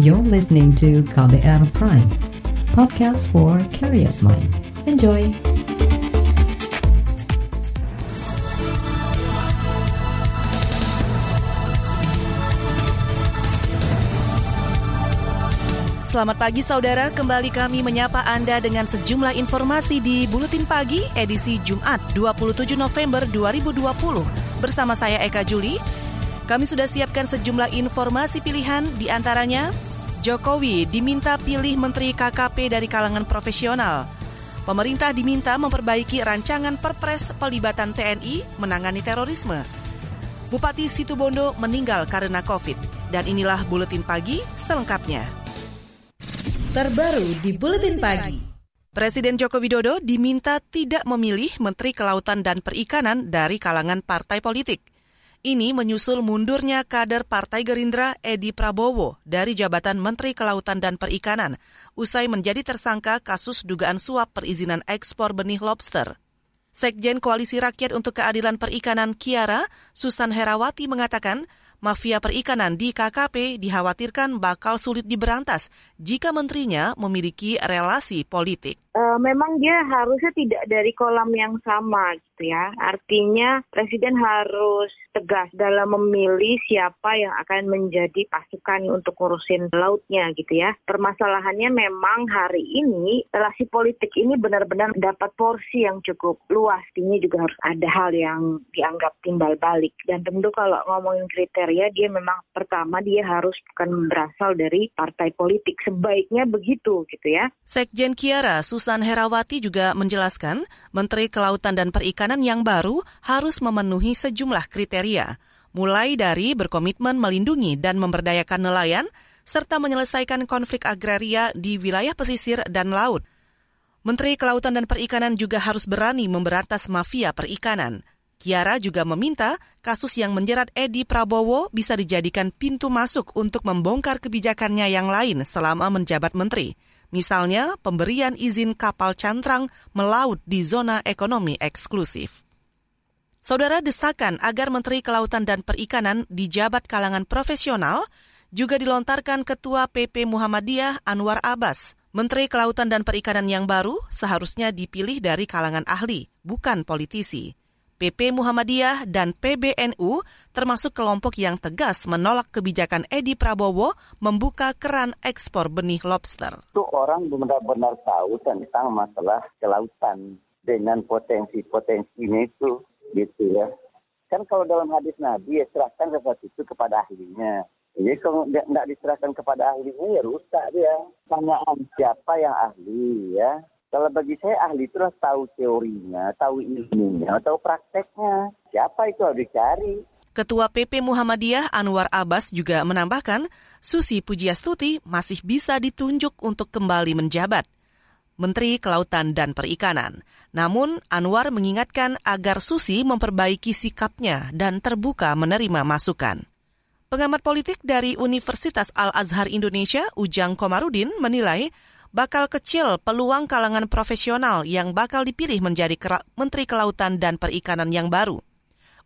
You're listening to KBR Prime, podcast for curious mind. Enjoy! Selamat pagi saudara, kembali kami menyapa Anda dengan sejumlah informasi di Buletin Pagi edisi Jumat 27 November 2020. Bersama saya Eka Juli, kami sudah siapkan sejumlah informasi pilihan di antaranya Jokowi diminta pilih Menteri KKP dari kalangan profesional. Pemerintah diminta memperbaiki rancangan perpres pelibatan TNI menangani terorisme. Bupati Situbondo meninggal karena COVID. Dan inilah Buletin Pagi selengkapnya. Terbaru di Buletin Pagi. Presiden Joko Widodo diminta tidak memilih Menteri Kelautan dan Perikanan dari kalangan partai politik. Ini menyusul mundurnya kader Partai Gerindra Edi Prabowo dari jabatan Menteri Kelautan dan Perikanan usai menjadi tersangka kasus dugaan suap perizinan ekspor benih lobster. Sekjen Koalisi Rakyat untuk Keadilan Perikanan Kiara, Susan Herawati mengatakan, mafia perikanan di KKP dikhawatirkan bakal sulit diberantas jika menterinya memiliki relasi politik. Uh, memang dia harusnya tidak dari kolam yang sama gitu ya. Artinya presiden harus tegas dalam memilih siapa yang akan menjadi pasukan untuk ngurusin lautnya gitu ya. Permasalahannya memang hari ini relasi politik ini benar-benar dapat porsi yang cukup luas. Ini juga harus ada hal yang dianggap timbal balik. Dan tentu kalau ngomongin kriteria dia memang pertama dia harus bukan berasal dari partai politik. Sebaiknya begitu gitu ya. Sekjen Kiara Susan Herawati juga menjelaskan, Menteri Kelautan dan Perikanan yang baru harus memenuhi sejumlah kriteria, mulai dari berkomitmen melindungi dan memberdayakan nelayan, serta menyelesaikan konflik agraria di wilayah pesisir dan laut. Menteri Kelautan dan Perikanan juga harus berani memberantas mafia perikanan. Kiara juga meminta kasus yang menjerat Edi Prabowo bisa dijadikan pintu masuk untuk membongkar kebijakannya yang lain selama menjabat menteri. Misalnya, pemberian izin kapal cantrang melaut di zona ekonomi eksklusif. Saudara desakan agar Menteri Kelautan dan Perikanan dijabat kalangan profesional juga dilontarkan Ketua PP Muhammadiyah Anwar Abbas. Menteri Kelautan dan Perikanan yang baru seharusnya dipilih dari kalangan ahli, bukan politisi. PP Muhammadiyah dan PBNU termasuk kelompok yang tegas menolak kebijakan Edi Prabowo membuka keran ekspor benih lobster. Itu orang benar-benar tahu tentang masalah kelautan dengan potensi-potensinya itu gitu ya. Kan kalau dalam hadis Nabi ya serahkan sesuatu itu kepada ahlinya. Jadi kalau tidak diserahkan kepada ahlinya ya rusak dia. Tanyaan siapa yang ahli ya. Kalau bagi saya ahli itu tahu teorinya, tahu ilmunya, tahu prakteknya. Siapa itu harus dicari. Ketua PP Muhammadiyah Anwar Abbas juga menambahkan, Susi Pujiastuti masih bisa ditunjuk untuk kembali menjabat. Menteri Kelautan dan Perikanan. Namun, Anwar mengingatkan agar Susi memperbaiki sikapnya dan terbuka menerima masukan. Pengamat politik dari Universitas Al-Azhar Indonesia, Ujang Komarudin, menilai bakal kecil peluang kalangan profesional yang bakal dipilih menjadi Menteri Kelautan dan Perikanan yang baru.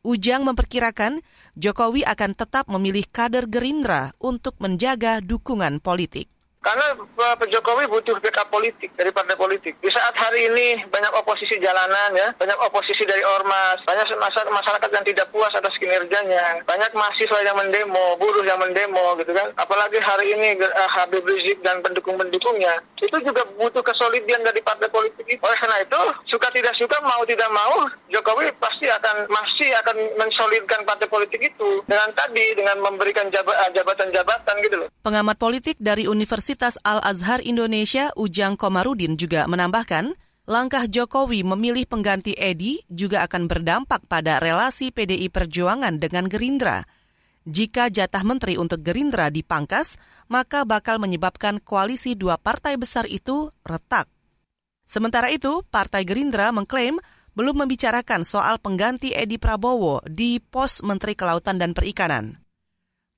Ujang memperkirakan Jokowi akan tetap memilih kader Gerindra untuk menjaga dukungan politik. Karena Pak Jokowi butuh backup politik dari partai politik. Di saat hari ini banyak oposisi jalanan ya, banyak oposisi dari ormas, banyak masyarakat yang tidak puas atas kinerjanya, banyak mahasiswa yang mendemo, buruh yang mendemo gitu kan. Apalagi hari ini uh, Habib Rizik dan pendukung-pendukungnya itu juga butuh kesolidian dari partai politik. Oleh karena itu, suka tidak suka, mau tidak mau, Jokowi pasti akan masih akan mensolidkan partai politik itu dengan tadi dengan memberikan eh, jabatan-jabatan gitu loh. Pengamat politik dari Universitas Universitas Al-Azhar Indonesia Ujang Komarudin juga menambahkan, langkah Jokowi memilih pengganti Edi juga akan berdampak pada relasi PDI Perjuangan dengan Gerindra. Jika jatah menteri untuk Gerindra dipangkas, maka bakal menyebabkan koalisi dua partai besar itu retak. Sementara itu, Partai Gerindra mengklaim belum membicarakan soal pengganti Edi Prabowo di pos Menteri Kelautan dan Perikanan.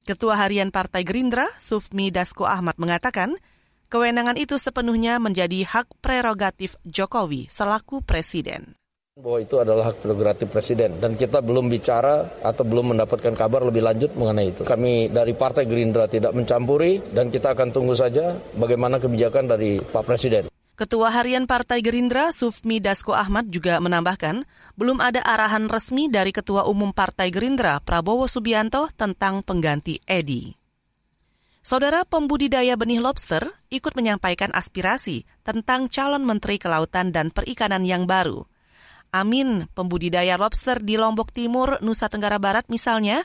Ketua Harian Partai Gerindra, Sufmi Dasko Ahmad mengatakan, kewenangan itu sepenuhnya menjadi hak prerogatif Jokowi selaku presiden. bahwa itu adalah hak prerogatif presiden dan kita belum bicara atau belum mendapatkan kabar lebih lanjut mengenai itu. Kami dari Partai Gerindra tidak mencampuri dan kita akan tunggu saja bagaimana kebijakan dari Pak Presiden. Ketua Harian Partai Gerindra Sufmi Dasko Ahmad juga menambahkan, belum ada arahan resmi dari Ketua Umum Partai Gerindra Prabowo Subianto tentang pengganti Edi. Saudara pembudidaya benih lobster ikut menyampaikan aspirasi tentang calon Menteri Kelautan dan Perikanan yang baru – Amin, pembudidaya lobster di Lombok Timur, Nusa Tenggara Barat misalnya,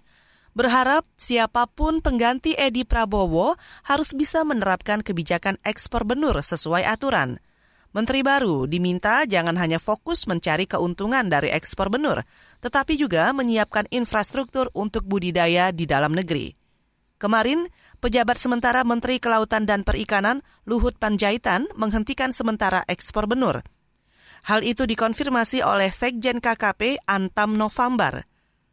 berharap siapa pun pengganti Edi Prabowo harus bisa menerapkan kebijakan ekspor benur sesuai aturan. Menteri baru diminta jangan hanya fokus mencari keuntungan dari ekspor benur, tetapi juga menyiapkan infrastruktur untuk budidaya di dalam negeri. Kemarin, pejabat sementara Menteri Kelautan dan Perikanan Luhut Panjaitan menghentikan sementara ekspor benur – Hal itu dikonfirmasi oleh Sekjen KKP Antam November.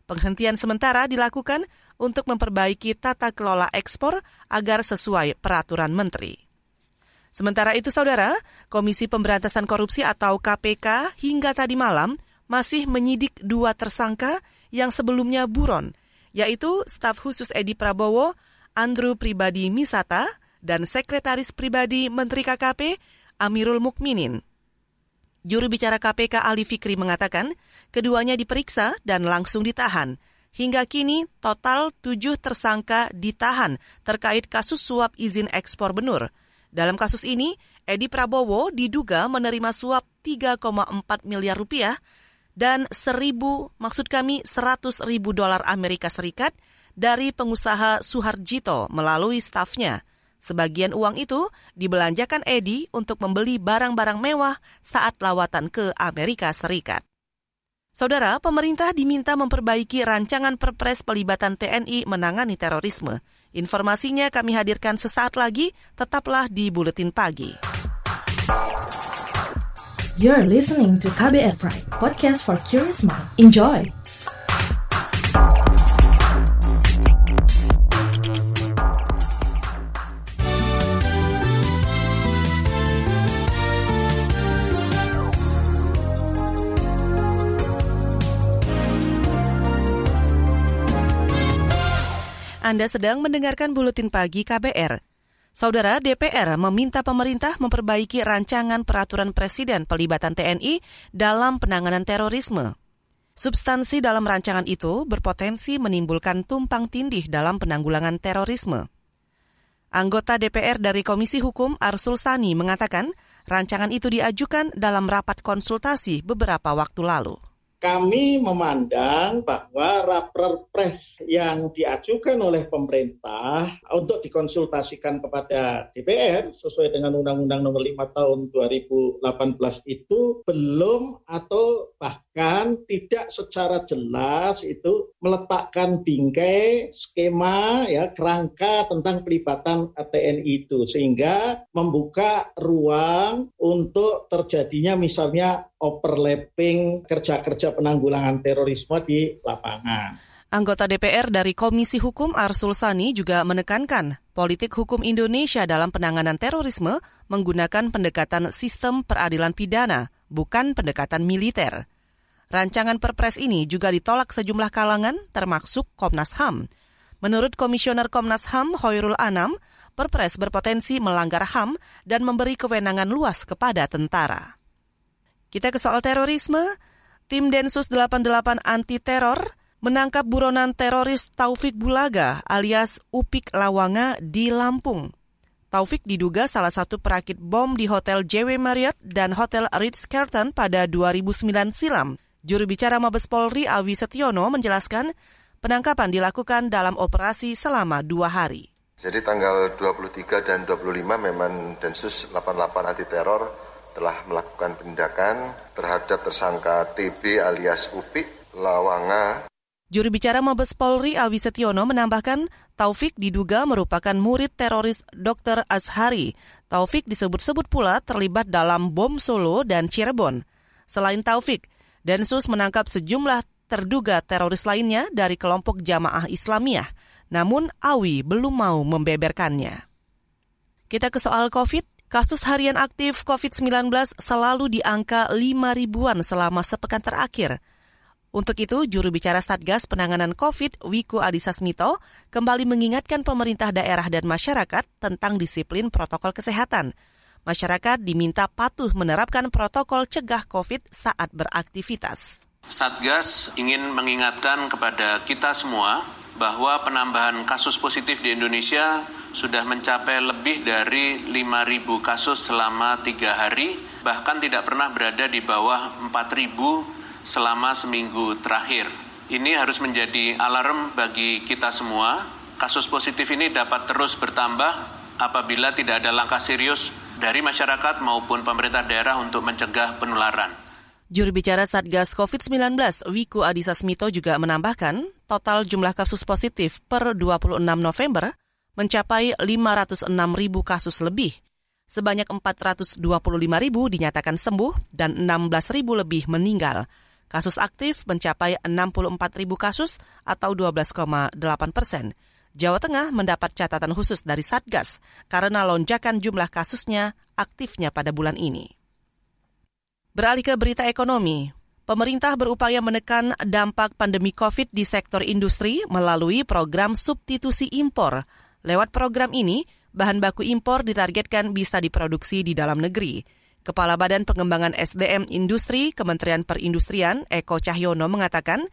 Penghentian sementara dilakukan untuk memperbaiki tata kelola ekspor agar sesuai peraturan menteri. Sementara itu, saudara, Komisi Pemberantasan Korupsi atau KPK hingga tadi malam masih menyidik dua tersangka yang sebelumnya buron, yaitu staf khusus Edi Prabowo, Andrew Pribadi Misata, dan Sekretaris Pribadi Menteri KKP, Amirul Mukminin. Juru bicara KPK Ali Fikri mengatakan, keduanya diperiksa dan langsung ditahan. Hingga kini, total tujuh tersangka ditahan terkait kasus suap izin ekspor benur. Dalam kasus ini, Edi Prabowo diduga menerima suap 3,4 miliar rupiah dan seribu, maksud kami 100 ribu dolar Amerika Serikat dari pengusaha Suharjito melalui stafnya. Sebagian uang itu dibelanjakan Edi untuk membeli barang-barang mewah saat lawatan ke Amerika Serikat. Saudara, pemerintah diminta memperbaiki rancangan perpres pelibatan TNI menangani terorisme. Informasinya kami hadirkan sesaat lagi, tetaplah di Buletin Pagi. You're listening to KBR Pride, podcast for curious mind. Enjoy! Anda sedang mendengarkan Buletin Pagi KBR. Saudara DPR meminta pemerintah memperbaiki rancangan peraturan presiden pelibatan TNI dalam penanganan terorisme. Substansi dalam rancangan itu berpotensi menimbulkan tumpang tindih dalam penanggulangan terorisme. Anggota DPR dari Komisi Hukum Arsul Sani mengatakan rancangan itu diajukan dalam rapat konsultasi beberapa waktu lalu kami memandang bahwa raperpres yang diajukan oleh pemerintah untuk dikonsultasikan kepada DPR sesuai dengan Undang-Undang Nomor 5 Tahun 2018 itu belum atau bahkan tidak secara jelas itu meletakkan bingkai skema ya kerangka tentang pelibatan TNI itu sehingga membuka ruang untuk terjadinya misalnya overlapping kerja-kerja penanggulangan terorisme di lapangan. Anggota DPR dari Komisi Hukum Arsul Sani juga menekankan politik hukum Indonesia dalam penanganan terorisme menggunakan pendekatan sistem peradilan pidana, bukan pendekatan militer. Rancangan perpres ini juga ditolak sejumlah kalangan termasuk Komnas HAM. Menurut Komisioner Komnas HAM Hoirul Anam, perpres berpotensi melanggar HAM dan memberi kewenangan luas kepada tentara. Kita ke soal terorisme. Tim Densus 88 Anti Teror menangkap buronan teroris Taufik Bulaga alias Upik Lawanga di Lampung. Taufik diduga salah satu perakit bom di Hotel JW Marriott dan Hotel Ritz-Carlton pada 2009 silam. Juru bicara Mabes Polri Awi Setiono menjelaskan penangkapan dilakukan dalam operasi selama dua hari. Jadi tanggal 23 dan 25 memang Densus 88 anti teror telah melakukan penindakan terhadap tersangka TB alias Upik Lawanga. Juru bicara Mabes Polri Awi Setiono menambahkan Taufik diduga merupakan murid teroris Dr. Azhari. Taufik disebut-sebut pula terlibat dalam bom Solo dan Cirebon. Selain Taufik, Densus menangkap sejumlah terduga teroris lainnya dari kelompok jamaah Islamiyah. Namun Awi belum mau membeberkannya. Kita ke soal COVID. Kasus harian aktif COVID-19 selalu di angka 5 ribuan selama sepekan terakhir. Untuk itu, juru bicara Satgas Penanganan COVID, Wiku Adhisa Smito, kembali mengingatkan pemerintah daerah dan masyarakat tentang disiplin protokol kesehatan. Masyarakat diminta patuh menerapkan protokol cegah COVID saat beraktivitas. Satgas ingin mengingatkan kepada kita semua bahwa penambahan kasus positif di Indonesia sudah mencapai lebih dari 5.000 kasus selama tiga hari, bahkan tidak pernah berada di bawah 4.000 selama seminggu terakhir. Ini harus menjadi alarm bagi kita semua. Kasus positif ini dapat terus bertambah apabila tidak ada langkah serius dari masyarakat maupun pemerintah daerah untuk mencegah penularan. Juru bicara Satgas COVID-19 Wiku Adhisa Smito juga menambahkan total jumlah kasus positif per 26 November mencapai 506 ribu kasus lebih. Sebanyak 425 ribu dinyatakan sembuh dan 16 ribu lebih meninggal. Kasus aktif mencapai 64 ribu kasus atau 12,8 persen. Jawa Tengah mendapat catatan khusus dari Satgas karena lonjakan jumlah kasusnya aktifnya pada bulan ini. Beralih ke berita ekonomi. Pemerintah berupaya menekan dampak pandemi COVID di sektor industri melalui program substitusi impor. Lewat program ini, bahan baku impor ditargetkan bisa diproduksi di dalam negeri. Kepala Badan Pengembangan SDM Industri Kementerian Perindustrian Eko Cahyono mengatakan,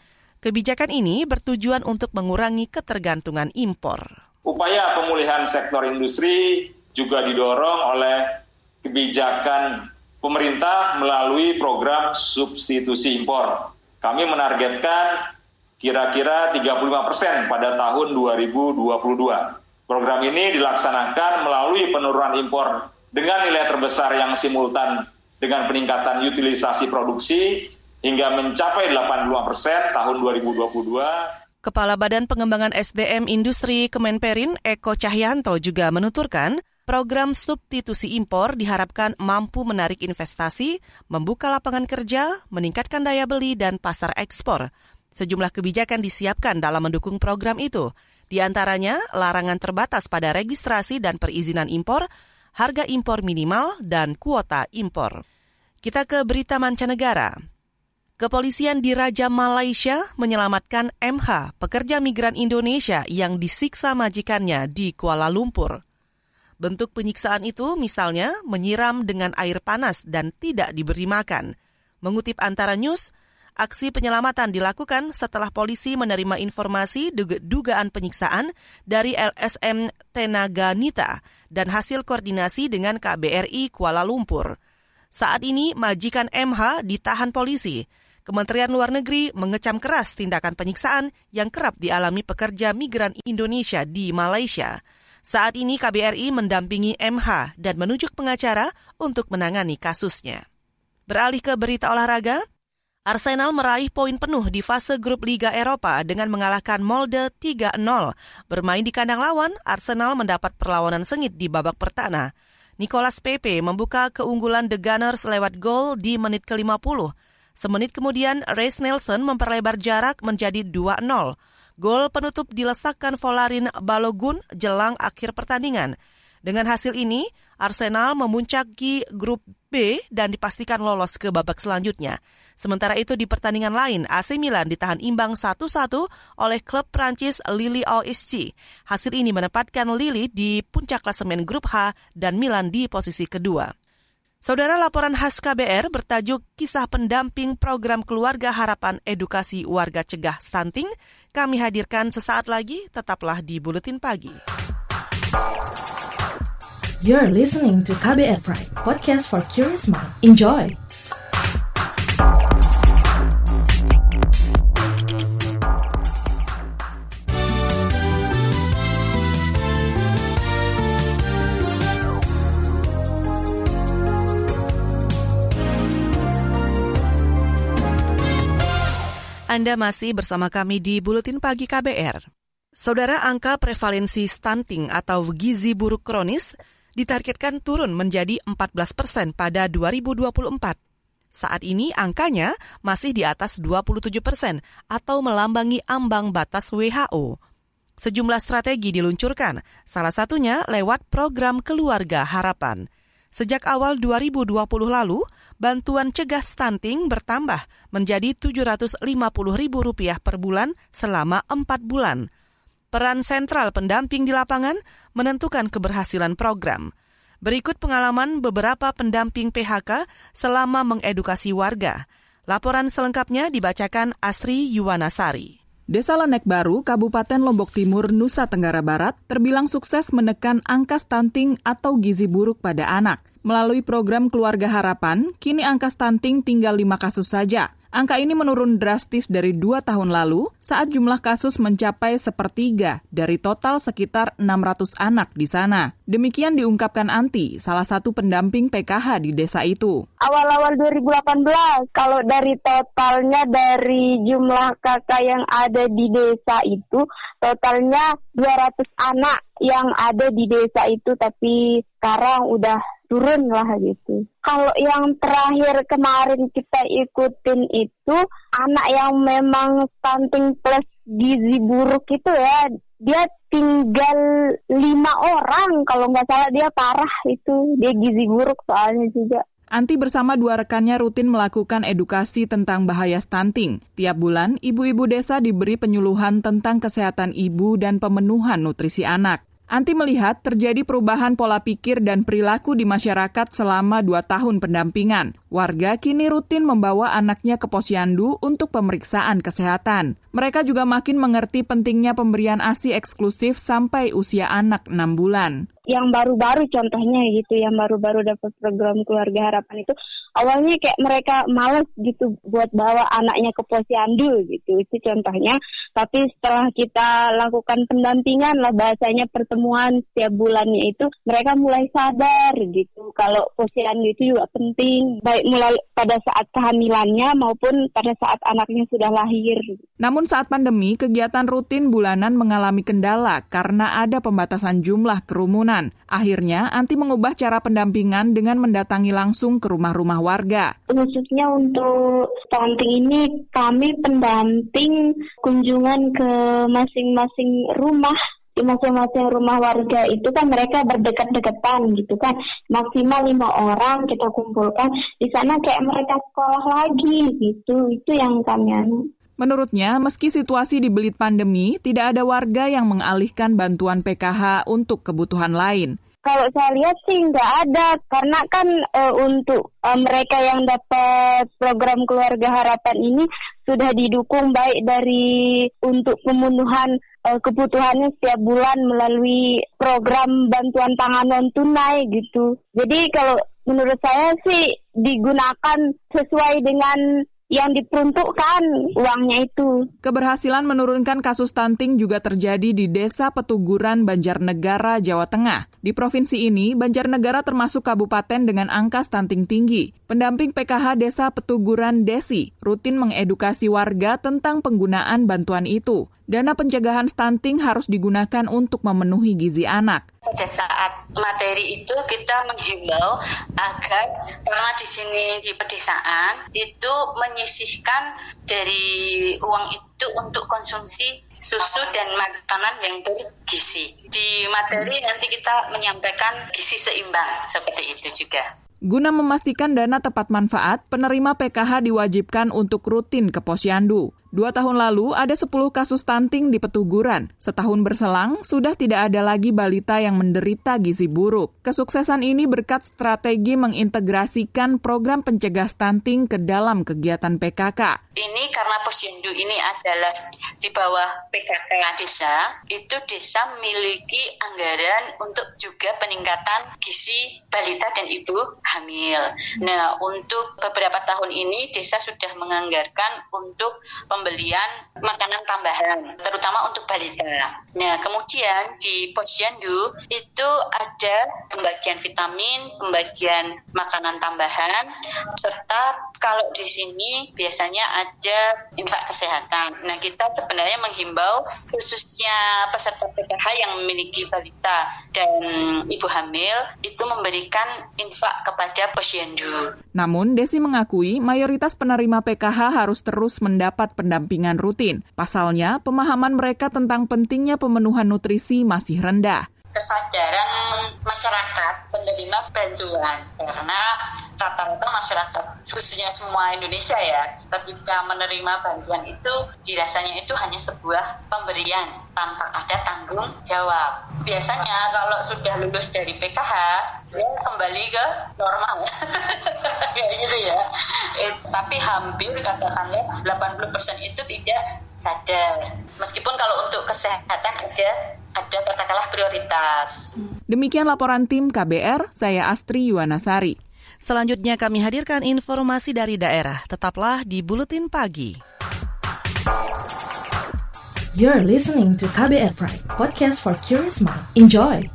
kebijakan ini bertujuan untuk mengurangi ketergantungan impor. Upaya pemulihan sektor industri juga didorong oleh kebijakan pemerintah melalui program substitusi impor. Kami menargetkan kira-kira 35 persen pada tahun 2022. Program ini dilaksanakan melalui penurunan impor dengan nilai terbesar yang simultan dengan peningkatan utilisasi produksi hingga mencapai 85 persen tahun 2022. Kepala Badan Pengembangan SDM Industri Kemenperin Eko Cahyanto juga menuturkan Program substitusi impor diharapkan mampu menarik investasi, membuka lapangan kerja, meningkatkan daya beli dan pasar ekspor. Sejumlah kebijakan disiapkan dalam mendukung program itu. Di antaranya, larangan terbatas pada registrasi dan perizinan impor, harga impor minimal, dan kuota impor. Kita ke berita mancanegara. Kepolisian di Raja Malaysia menyelamatkan MH, pekerja migran Indonesia yang disiksa majikannya di Kuala Lumpur. Bentuk penyiksaan itu misalnya menyiram dengan air panas dan tidak diberi makan. Mengutip antara news, aksi penyelamatan dilakukan setelah polisi menerima informasi dugaan penyiksaan dari LSM Tenaga Nita dan hasil koordinasi dengan KBRI Kuala Lumpur. Saat ini majikan MH ditahan polisi. Kementerian Luar Negeri mengecam keras tindakan penyiksaan yang kerap dialami pekerja migran Indonesia di Malaysia. Saat ini KBRI mendampingi MH dan menunjuk pengacara untuk menangani kasusnya. Beralih ke berita olahraga, Arsenal meraih poin penuh di fase grup Liga Eropa dengan mengalahkan Molde 3-0. Bermain di kandang lawan, Arsenal mendapat perlawanan sengit di babak pertama. Nicolas Pepe membuka keunggulan The Gunners lewat gol di menit ke-50. Semenit kemudian, Reece Nelson memperlebar jarak menjadi 2-0. Gol penutup dilesakkan Volarin Balogun jelang akhir pertandingan. Dengan hasil ini, Arsenal memuncaki grup B dan dipastikan lolos ke babak selanjutnya. Sementara itu di pertandingan lain, AC Milan ditahan imbang 1-1 oleh klub Prancis Lille OSC. Hasil ini menempatkan Lille di puncak klasemen grup H dan Milan di posisi kedua. Saudara laporan khas KBR bertajuk Kisah Pendamping Program Keluarga Harapan Edukasi Warga Cegah Stunting kami hadirkan sesaat lagi, tetaplah di Buletin Pagi. You're listening to KBR Pride, podcast for curious mind. Enjoy! Anda masih bersama kami di Buletin Pagi KBR. Saudara angka prevalensi stunting atau gizi buruk kronis ditargetkan turun menjadi 14 persen pada 2024. Saat ini angkanya masih di atas 27 persen atau melambangi ambang batas WHO. Sejumlah strategi diluncurkan, salah satunya lewat program Keluarga Harapan. Sejak awal 2020 lalu, bantuan cegah stunting bertambah menjadi Rp750.000 per bulan selama 4 bulan. Peran sentral pendamping di lapangan menentukan keberhasilan program. Berikut pengalaman beberapa pendamping PHK selama mengedukasi warga. Laporan selengkapnya dibacakan Asri Yuwanasari. Desa Lenek Baru, Kabupaten Lombok Timur, Nusa Tenggara Barat, terbilang sukses menekan angka stunting atau gizi buruk pada anak. Melalui program Keluarga Harapan, kini angka stunting tinggal lima kasus saja. Angka ini menurun drastis dari dua tahun lalu saat jumlah kasus mencapai sepertiga dari total sekitar 600 anak di sana. Demikian diungkapkan Anti, salah satu pendamping PKH di desa itu. Awal-awal 2018, kalau dari totalnya dari jumlah kakak yang ada di desa itu, totalnya 200 anak yang ada di desa itu, tapi sekarang udah turun lah gitu. Kalau yang terakhir kemarin kita ikutin itu anak yang memang stunting plus gizi buruk itu ya dia tinggal lima orang kalau nggak salah dia parah itu dia gizi buruk soalnya juga. Anti bersama dua rekannya rutin melakukan edukasi tentang bahaya stunting. Tiap bulan, ibu-ibu desa diberi penyuluhan tentang kesehatan ibu dan pemenuhan nutrisi anak. Anti melihat terjadi perubahan pola pikir dan perilaku di masyarakat selama dua tahun pendampingan. Warga kini rutin membawa anaknya ke posyandu untuk pemeriksaan kesehatan. Mereka juga makin mengerti pentingnya pemberian ASI eksklusif sampai usia anak 6 bulan yang baru-baru contohnya gitu yang baru-baru dapat program keluarga harapan itu awalnya kayak mereka males gitu buat bawa anaknya ke posyandu gitu. Itu contohnya. Tapi setelah kita lakukan pendampingan lah bahasanya pertemuan setiap bulannya itu mereka mulai sadar gitu kalau posyandu itu juga penting. Baik mulai pada saat kehamilannya maupun pada saat anaknya sudah lahir. Namun saat pandemi kegiatan rutin bulanan mengalami kendala karena ada pembatasan jumlah kerumunan Akhirnya, Anti mengubah cara pendampingan dengan mendatangi langsung ke rumah-rumah warga. Khususnya untuk stunting ini, kami pendamping kunjungan ke masing-masing rumah. Di masing-masing rumah warga itu kan mereka berdekat-dekatan gitu kan. Maksimal lima orang kita kumpulkan. Di sana kayak mereka sekolah lagi gitu. Itu yang kami Menurutnya, meski situasi di belit pandemi, tidak ada warga yang mengalihkan bantuan PKH untuk kebutuhan lain. Kalau saya lihat sih nggak ada, karena kan e, untuk e, mereka yang dapat program keluarga harapan ini sudah didukung baik dari untuk pemenuhan e, kebutuhannya setiap bulan melalui program bantuan pangan non tunai gitu. Jadi kalau menurut saya sih digunakan sesuai dengan yang diperuntukkan uangnya itu. Keberhasilan menurunkan kasus stunting juga terjadi di Desa Petuguran Banjarnegara, Jawa Tengah. Di provinsi ini, Banjarnegara termasuk kabupaten dengan angka stunting tinggi. Pendamping PKH Desa Petuguran Desi rutin mengedukasi warga tentang penggunaan bantuan itu. Dana pencegahan stunting harus digunakan untuk memenuhi gizi anak. Pada saat materi itu kita menghimbau agar karena di sini di pedesaan itu menyisihkan dari uang itu untuk konsumsi susu dan makanan yang bergizi. Di materi nanti kita menyampaikan gizi seimbang seperti itu juga. Guna memastikan dana tepat manfaat, penerima PKH diwajibkan untuk rutin ke posyandu. Dua tahun lalu ada 10 kasus stunting di Petuguran. Setahun berselang, sudah tidak ada lagi balita yang menderita gizi buruk. Kesuksesan ini berkat strategi mengintegrasikan program pencegah stunting ke dalam kegiatan PKK. Ini karena posyandu ini adalah di bawah PKK desa, itu desa memiliki anggaran untuk juga peningkatan gizi balita dan ibu hamil. Nah, untuk beberapa tahun ini desa sudah menganggarkan untuk pembelian makanan tambahan, terutama untuk balita. Nah, kemudian di posyandu itu ada pembagian vitamin, pembagian makanan tambahan, serta kalau di sini biasanya ada infak kesehatan. Nah, kita sebenarnya menghimbau khususnya peserta PKH yang memiliki balita dan ibu hamil itu memberikan infak kepada posyandu. Namun, Desi mengakui mayoritas penerima PKH harus terus mendapat pendampingan rutin. Pasalnya, pemahaman mereka tentang pentingnya pemenuhan nutrisi masih rendah kesadaran masyarakat penerima bantuan karena rata-rata masyarakat khususnya semua Indonesia ya ketika menerima bantuan itu dirasanya itu hanya sebuah pemberian tanpa ada tanggung jawab. Biasanya kalau sudah lulus dari PKH, dia kembali ke normal. Kayak gitu ya. Eh, tapi hampir katakanlah 80% itu tidak sadar. Meskipun kalau untuk kesehatan ada ada katakanlah prioritas. Demikian laporan tim KBR, saya Astri Yuwanasari. Selanjutnya kami hadirkan informasi dari daerah. Tetaplah di Buletin Pagi. You're listening to KBR Pride, podcast for curious mind. Enjoy!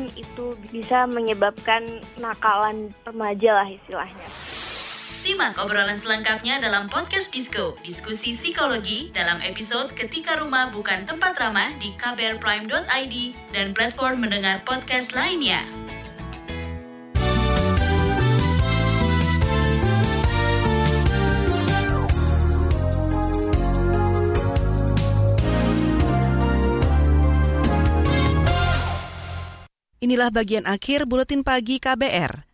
itu bisa menyebabkan nakalan remaja lah istilahnya. Simak obrolan selengkapnya dalam podcast Disco, diskusi psikologi dalam episode Ketika Rumah Bukan Tempat Ramah di kbrprime.id dan platform mendengar podcast lainnya. Inilah bagian akhir buletin pagi KBR.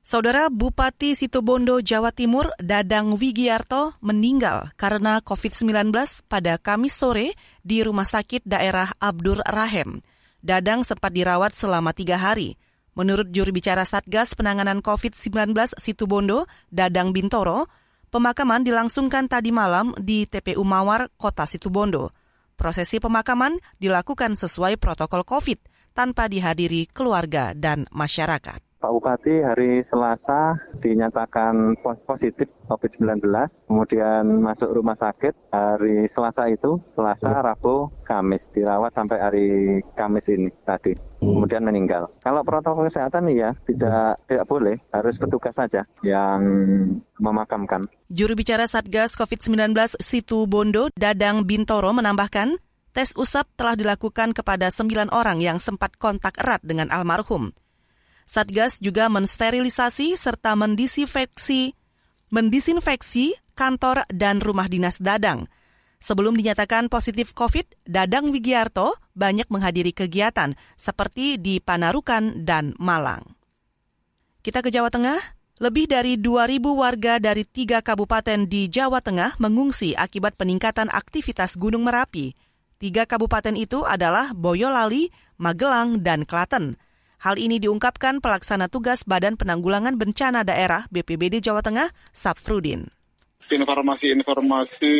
Saudara Bupati Situbondo, Jawa Timur, Dadang Wigiarto meninggal karena COVID-19 pada Kamis sore di Rumah Sakit Daerah Abdur Rahem. Dadang sempat dirawat selama tiga hari. Menurut juru bicara Satgas Penanganan COVID-19 Situbondo, Dadang Bintoro, pemakaman dilangsungkan tadi malam di TPU Mawar, Kota Situbondo. Prosesi pemakaman dilakukan sesuai protokol COVID tanpa dihadiri keluarga dan masyarakat. Pak Bupati hari Selasa dinyatakan positif COVID-19, kemudian masuk rumah sakit hari Selasa itu, Selasa, Rabu, Kamis, dirawat sampai hari Kamis ini tadi, kemudian meninggal. Kalau protokol kesehatan ya tidak tidak boleh, harus petugas saja yang memakamkan. Juru bicara Satgas COVID-19 Situ Bondo, Dadang Bintoro menambahkan, tes usap telah dilakukan kepada sembilan orang yang sempat kontak erat dengan almarhum. Satgas juga mensterilisasi serta mendisinfeksi, mendisinfeksi kantor dan rumah dinas Dadang. Sebelum dinyatakan positif COVID, Dadang Wigiarto banyak menghadiri kegiatan seperti di Panarukan dan Malang. Kita ke Jawa Tengah. Lebih dari 2.000 warga dari tiga kabupaten di Jawa Tengah mengungsi akibat peningkatan aktivitas Gunung Merapi. Tiga kabupaten itu adalah Boyolali, Magelang, dan Klaten. Hal ini diungkapkan pelaksana tugas Badan Penanggulangan Bencana Daerah BPBD Jawa Tengah, Sapfrudin. Informasi-informasi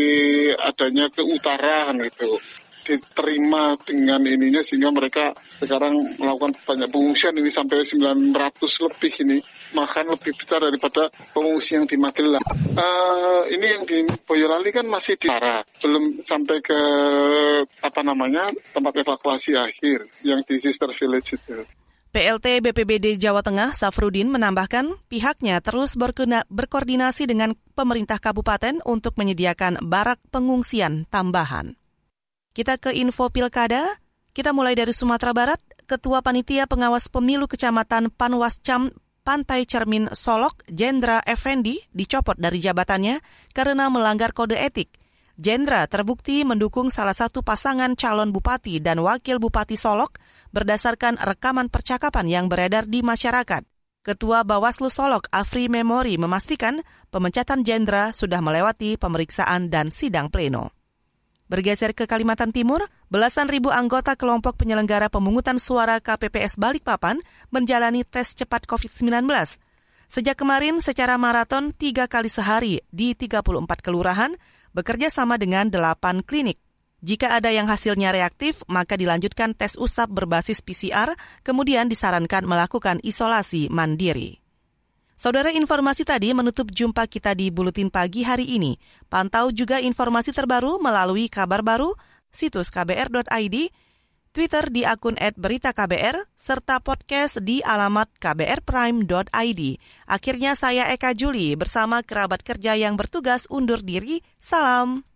adanya ke utara gitu diterima dengan ininya sehingga mereka sekarang melakukan banyak pengungsian ini sampai 900 lebih ini makan lebih besar daripada pengungsi yang di Magelang. Uh, ini yang di Boyolali kan masih di arah, belum sampai ke apa namanya tempat evakuasi akhir yang di Sister Village itu. PLT BPBD Jawa Tengah Safrudin menambahkan pihaknya terus berkoordinasi dengan pemerintah kabupaten untuk menyediakan barak pengungsian tambahan. Kita ke info pilkada. Kita mulai dari Sumatera Barat. Ketua Panitia Pengawas Pemilu Kecamatan Panwascam Pantai Cermin Solok, Jendra Effendi, dicopot dari jabatannya karena melanggar kode etik. Jendra terbukti mendukung salah satu pasangan calon bupati dan wakil bupati Solok berdasarkan rekaman percakapan yang beredar di masyarakat. Ketua Bawaslu Solok, Afri Memori, memastikan pemecatan Jendra sudah melewati pemeriksaan dan sidang pleno. Bergeser ke Kalimantan Timur, belasan ribu anggota kelompok penyelenggara pemungutan suara KPPS Balikpapan menjalani tes cepat COVID-19. Sejak kemarin secara maraton tiga kali sehari di 34 kelurahan, bekerja sama dengan delapan klinik. Jika ada yang hasilnya reaktif, maka dilanjutkan tes usap berbasis PCR, kemudian disarankan melakukan isolasi mandiri. Saudara informasi tadi menutup jumpa kita di Buletin Pagi hari ini. Pantau juga informasi terbaru melalui kabar baru, situs kbr.id, Twitter di akun @beritaKBR, serta podcast di alamat kbrprime.id. Akhirnya saya Eka Juli bersama kerabat kerja yang bertugas undur diri. Salam.